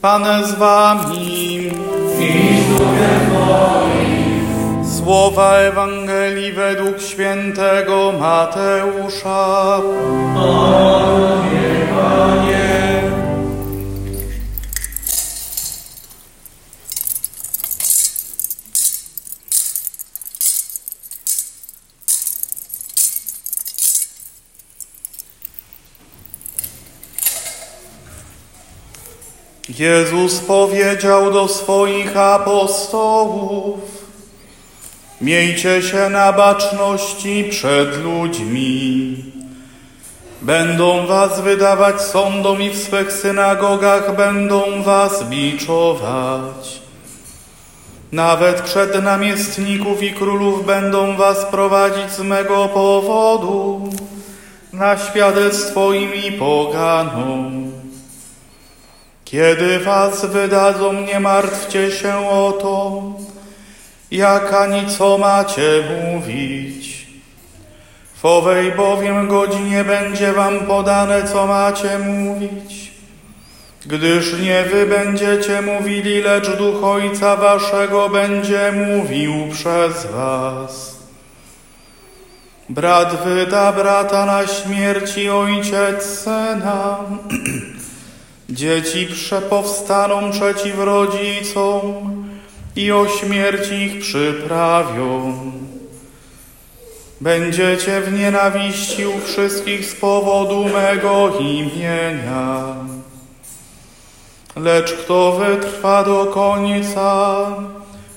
Pan z wami. Słowa Ewangelii według świętego Mateusza. Tobie, Panie. Jezus powiedział do swoich apostołów: Miejcie się na baczności przed ludźmi. Będą was wydawać sądom i w swych synagogach będą was biczować. Nawet przed namiestników i królów będą was prowadzić z mego powodu na świadectwo im i poganom. Kiedy was wydadzą, nie martwcie się o to, jak ani co macie mówić. W owej bowiem godzinie będzie wam podane, co macie mówić. Gdyż nie wy będziecie mówili, lecz Duch Ojca Waszego będzie mówił przez was. Brat wyda brata na śmierci, ojciec syna. Dzieci przepowstaną przeciw rodzicom i o śmierć ich przyprawią. Będziecie w nienawiści u wszystkich z powodu mego imienia. Lecz kto wytrwa do końca,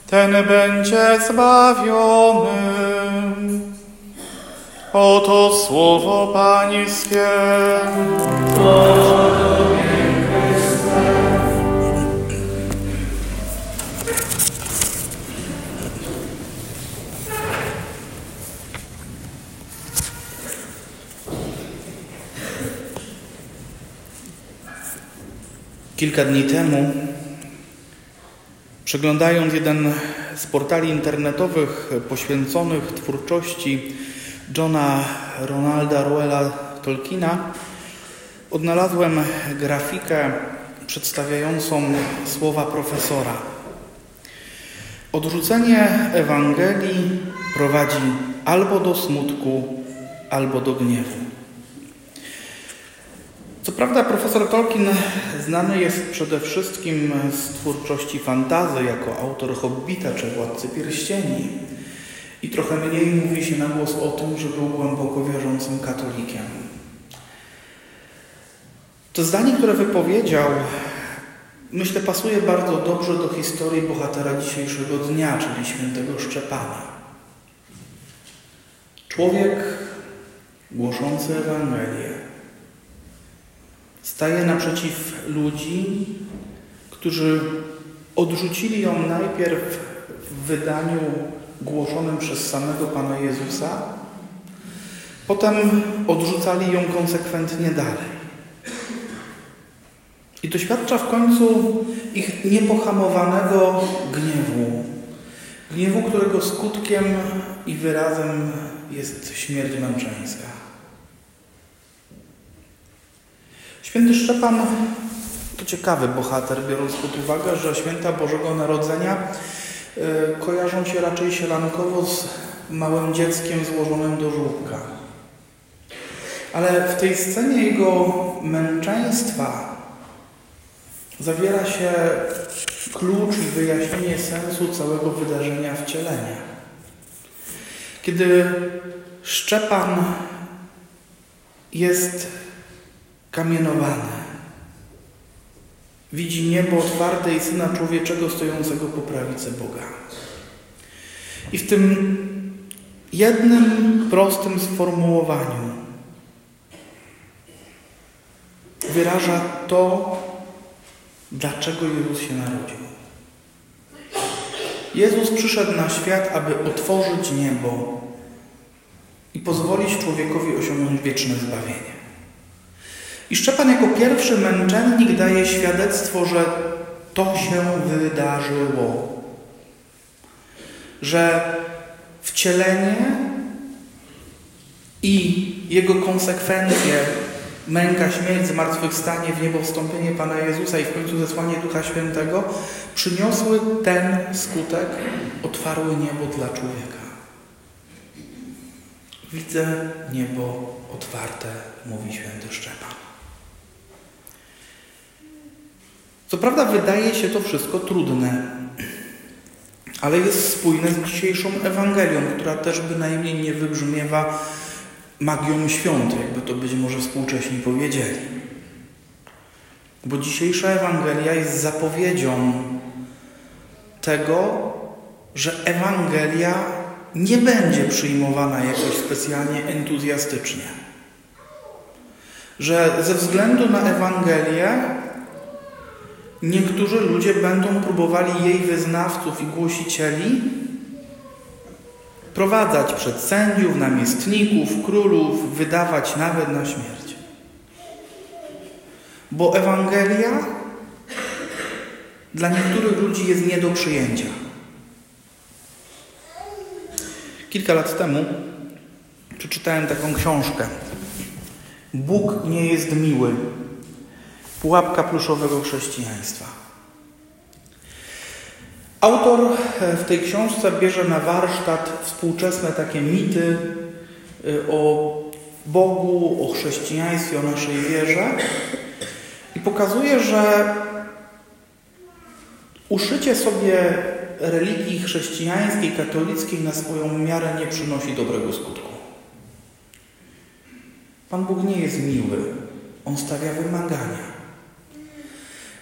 ten będzie zbawiony. Oto słowo Pańskie. Kilka dni temu, przeglądając jeden z portali internetowych poświęconych twórczości Johna Ronalda Ruela Tolkiena, odnalazłem grafikę przedstawiającą słowa profesora. Odrzucenie Ewangelii prowadzi albo do smutku, albo do gniewu. Co prawda profesor Tolkien znany jest przede wszystkim z twórczości fantazy jako autor Hobbita czy Władcy Pierścieni i trochę mniej mówi się na głos o tym, że był głęboko wierzącym katolikiem. To zdanie, które wypowiedział, myślę pasuje bardzo dobrze do historii bohatera dzisiejszego dnia, czyli świętego Szczepana. Człowiek głoszący Ewangelię staje naprzeciw ludzi, którzy odrzucili ją najpierw w wydaniu głoszonym przez samego Pana Jezusa, potem odrzucali ją konsekwentnie dalej. I doświadcza w końcu ich niepohamowanego gniewu. Gniewu, którego skutkiem i wyrazem jest śmierć męczeńska. Święty Szczepan to ciekawy bohater, biorąc pod uwagę, że święta Bożego Narodzenia y, kojarzą się raczej sielankowo z małym dzieckiem złożonym do żłóbka. Ale w tej scenie jego męczeństwa zawiera się klucz i wyjaśnienie sensu całego wydarzenia wcielenia. Kiedy Szczepan jest kamienowany. Widzi niebo otwarte i Syna Człowieczego stojącego po prawicy Boga. I w tym jednym prostym sformułowaniu wyraża to, dlaczego Jezus się narodził. Jezus przyszedł na świat, aby otworzyć niebo i pozwolić człowiekowi osiągnąć wieczne zbawienie. I Szczepan jako pierwszy męczennik daje świadectwo, że to się wydarzyło. Że wcielenie i jego konsekwencje męka, śmierć, zmartwychwstanie, w niebo wstąpienie Pana Jezusa i w końcu zesłanie Ducha Świętego przyniosły ten skutek, otwarły niebo dla człowieka. Widzę niebo otwarte, mówi święty Szczepan. Co prawda wydaje się to wszystko trudne, ale jest spójne z dzisiejszą Ewangelią, która też bynajmniej nie wybrzmiewa magią świąt, jakby to być może współcześni powiedzieli. Bo dzisiejsza Ewangelia jest zapowiedzią tego, że Ewangelia nie będzie przyjmowana jakoś specjalnie entuzjastycznie. Że ze względu na Ewangelię niektórzy ludzie będą próbowali jej wyznawców i głosicieli prowadzać przed sędziów, namiestników, królów, wydawać nawet na śmierć. Bo Ewangelia dla niektórych ludzi jest nie do przyjęcia. Kilka lat temu przeczytałem taką książkę. Bóg nie jest miły. Pułapka pluszowego chrześcijaństwa. Autor e, w tej książce bierze na warsztat współczesne takie mity e, o Bogu, o chrześcijaństwie, o naszej wierze i pokazuje, że uszycie sobie religii chrześcijańskiej, katolickiej na swoją miarę nie przynosi dobrego skutku. Pan Bóg nie jest miły, On stawia wymagania.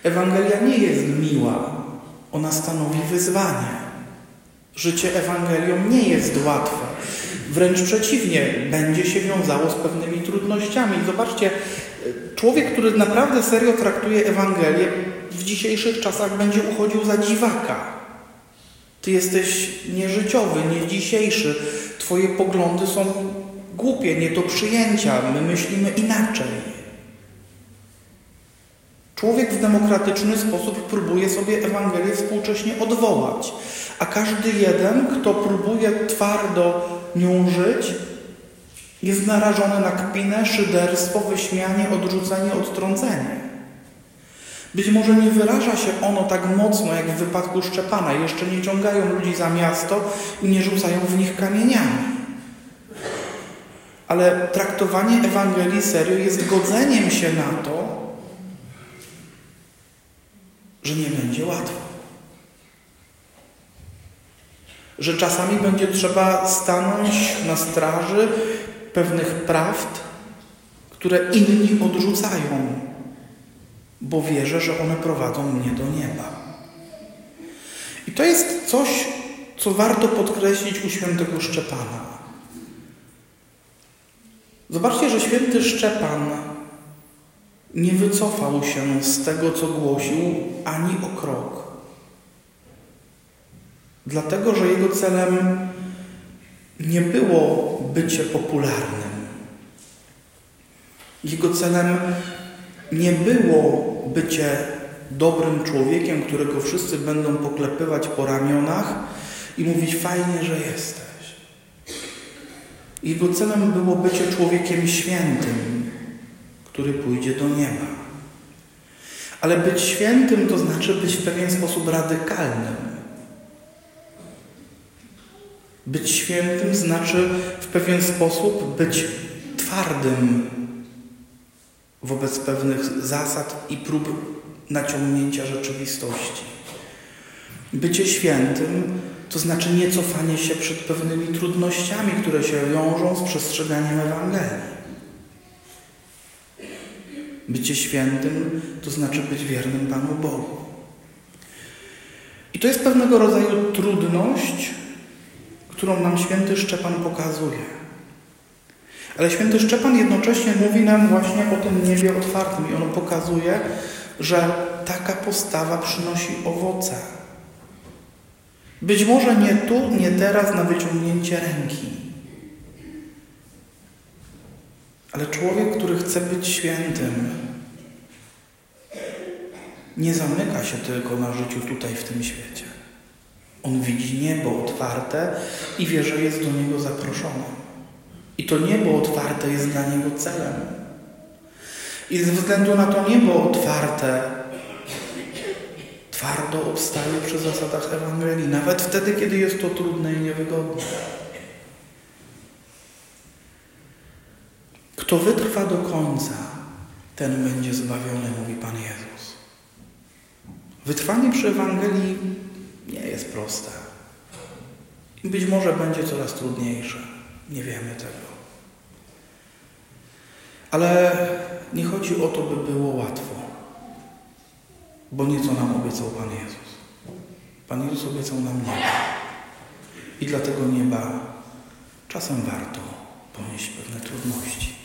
Ewangelia nie jest miła, ona stanowi wyzwanie. Życie Ewangelią nie jest łatwe. Wręcz przeciwnie, będzie się wiązało z pewnymi trudnościami. Zobaczcie, człowiek, który naprawdę serio traktuje Ewangelię, w dzisiejszych czasach będzie uchodził za dziwaka. Ty jesteś nieżyciowy, nie dzisiejszy. Twoje poglądy są głupie, nie do przyjęcia. My myślimy inaczej. Człowiek w demokratyczny sposób próbuje sobie Ewangelię współcześnie odwołać, a każdy jeden, kto próbuje twardo nią żyć, jest narażony na kpinę, szyderstwo, wyśmianie, odrzucenie, odtrącenie. Być może nie wyraża się ono tak mocno jak w wypadku Szczepana. Jeszcze nie ciągają ludzi za miasto i nie rzucają w nich kamieniami. Ale traktowanie Ewangelii serio jest godzeniem się na to, że nie będzie łatwo. Że czasami będzie trzeba stanąć na straży pewnych prawd, które inni odrzucają, bo wierzę, że one prowadzą mnie do nieba. I to jest coś, co warto podkreślić u świętego Szczepana. Zobaczcie, że święty Szczepan nie wycofał się z tego, co głosił, ani o krok. Dlatego, że jego celem nie było bycie popularnym. Jego celem nie było bycie dobrym człowiekiem, którego wszyscy będą poklepywać po ramionach i mówić fajnie, że jesteś. Jego celem było bycie człowiekiem świętym, który pójdzie do nieba. Ale być świętym to znaczy być w pewien sposób radykalnym. Być świętym znaczy w pewien sposób być twardym wobec pewnych zasad i prób naciągnięcia rzeczywistości. Bycie świętym to znaczy nie cofanie się przed pewnymi trudnościami, które się wiążą z przestrzeganiem Ewangelii. Bycie świętym to znaczy być wiernym Panu Bogu. I to jest pewnego rodzaju trudność, którą nam święty Szczepan pokazuje. Ale święty Szczepan jednocześnie mówi nam właśnie o tym niebie otwartym i on pokazuje, że taka postawa przynosi owoce. Być może nie tu, nie teraz na wyciągnięcie ręki. Ale człowiek, który chce być świętym, nie zamyka się tylko na życiu tutaj w tym świecie. On widzi niebo otwarte i wie, że jest do niego zaproszony. I to niebo otwarte jest dla niego celem. I ze względu na to niebo otwarte, twardo obstaje przy zasadach Ewangelii, nawet wtedy, kiedy jest to trudne i niewygodne. Kto wytrwa do końca, ten będzie zbawiony, mówi Pan Jezus. Wytrwanie przy Ewangelii nie jest proste. Być może będzie coraz trudniejsze. Nie wiemy tego. Ale nie chodzi o to, by było łatwo. Bo nieco nam obiecał Pan Jezus. Pan Jezus obiecał nam niebo. I dlatego nieba czasem warto ponieść pewne trudności.